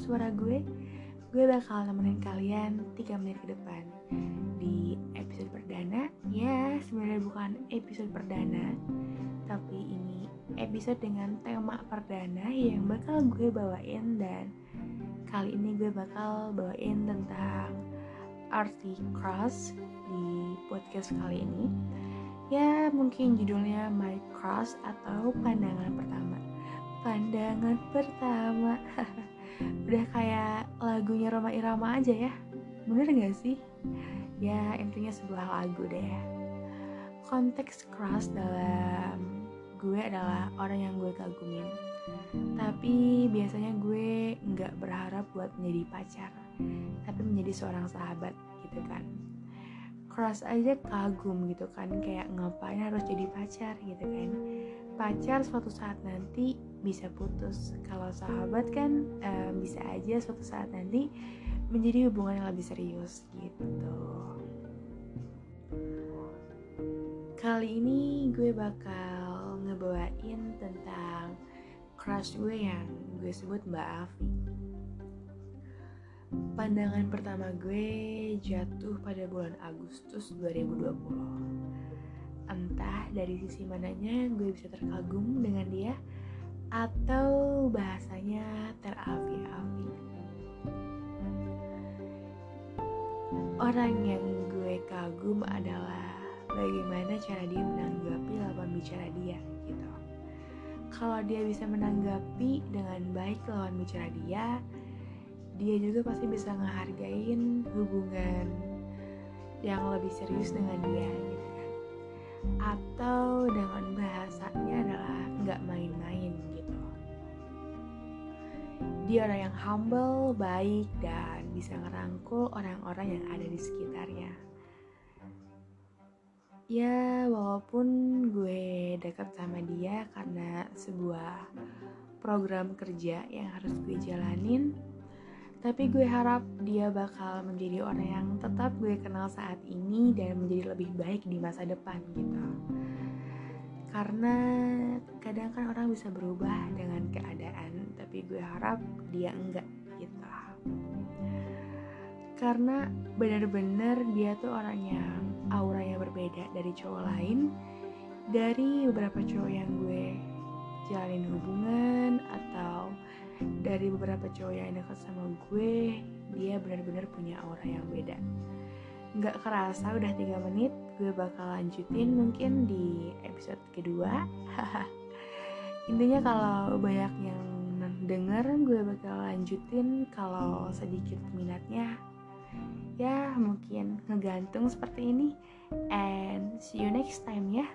suara gue Gue bakal nemenin kalian 3 menit ke depan. Di episode perdana Ya sebenarnya bukan episode perdana Tapi ini episode dengan tema perdana Yang bakal gue bawain Dan kali ini gue bakal bawain tentang arti cross di podcast kali ini. Ya mungkin judulnya My Crush atau Pandangan Pertama. Pandangan Pertama Udah kayak lagunya Roma Irama aja ya. Bener gak sih? Ya intinya sebuah lagu deh. Konteks crush dalam gue adalah orang yang gue kagumin. Tapi biasanya gue nggak berharap buat menjadi pacar Tapi menjadi seorang sahabat gitu kan. Crush aja kagum gitu kan kayak ngapain harus jadi pacar gitu kan. Pacar suatu saat nanti bisa putus. Kalau sahabat kan uh, bisa aja suatu saat nanti menjadi hubungan yang lebih serius gitu. Kali ini gue bakal ngebawain tentang crush gue yang gue sebut Mbak Avi Pandangan pertama gue jatuh pada bulan Agustus 2020. Entah dari sisi mananya gue bisa terkagum dengan dia atau bahasanya terapi-api. Orang yang gue kagum adalah bagaimana cara dia menanggapi lawan bicara dia gitu. Kalau dia bisa menanggapi dengan baik lawan bicara dia, dia juga pasti bisa ngehargain hubungan yang lebih serius dengan dia gitu kan atau dengan bahasanya adalah nggak main-main dia orang yang humble, baik dan bisa ngerangkul orang-orang yang ada di sekitarnya. Ya walaupun gue dekat sama dia karena sebuah program kerja yang harus gue jalanin tapi gue harap dia bakal menjadi orang yang tetap gue kenal saat ini dan menjadi lebih baik di masa depan gitu. Karena kadang kan orang bisa berubah dengan keadaan tapi gue harap dia enggak gitu. Karena benar-benar dia tuh orang yang berbeda dari cowok lain dari beberapa cowok yang gue jalin hubungan atau dari beberapa cowok yang dekat sama gue dia benar-benar punya aura yang beda. Nggak kerasa udah tiga menit gue bakal lanjutin mungkin di episode kedua. Intinya kalau banyak yang denger gue bakal lanjutin kalau sedikit minatnya. Ya mungkin ngegantung seperti ini. And see you next time ya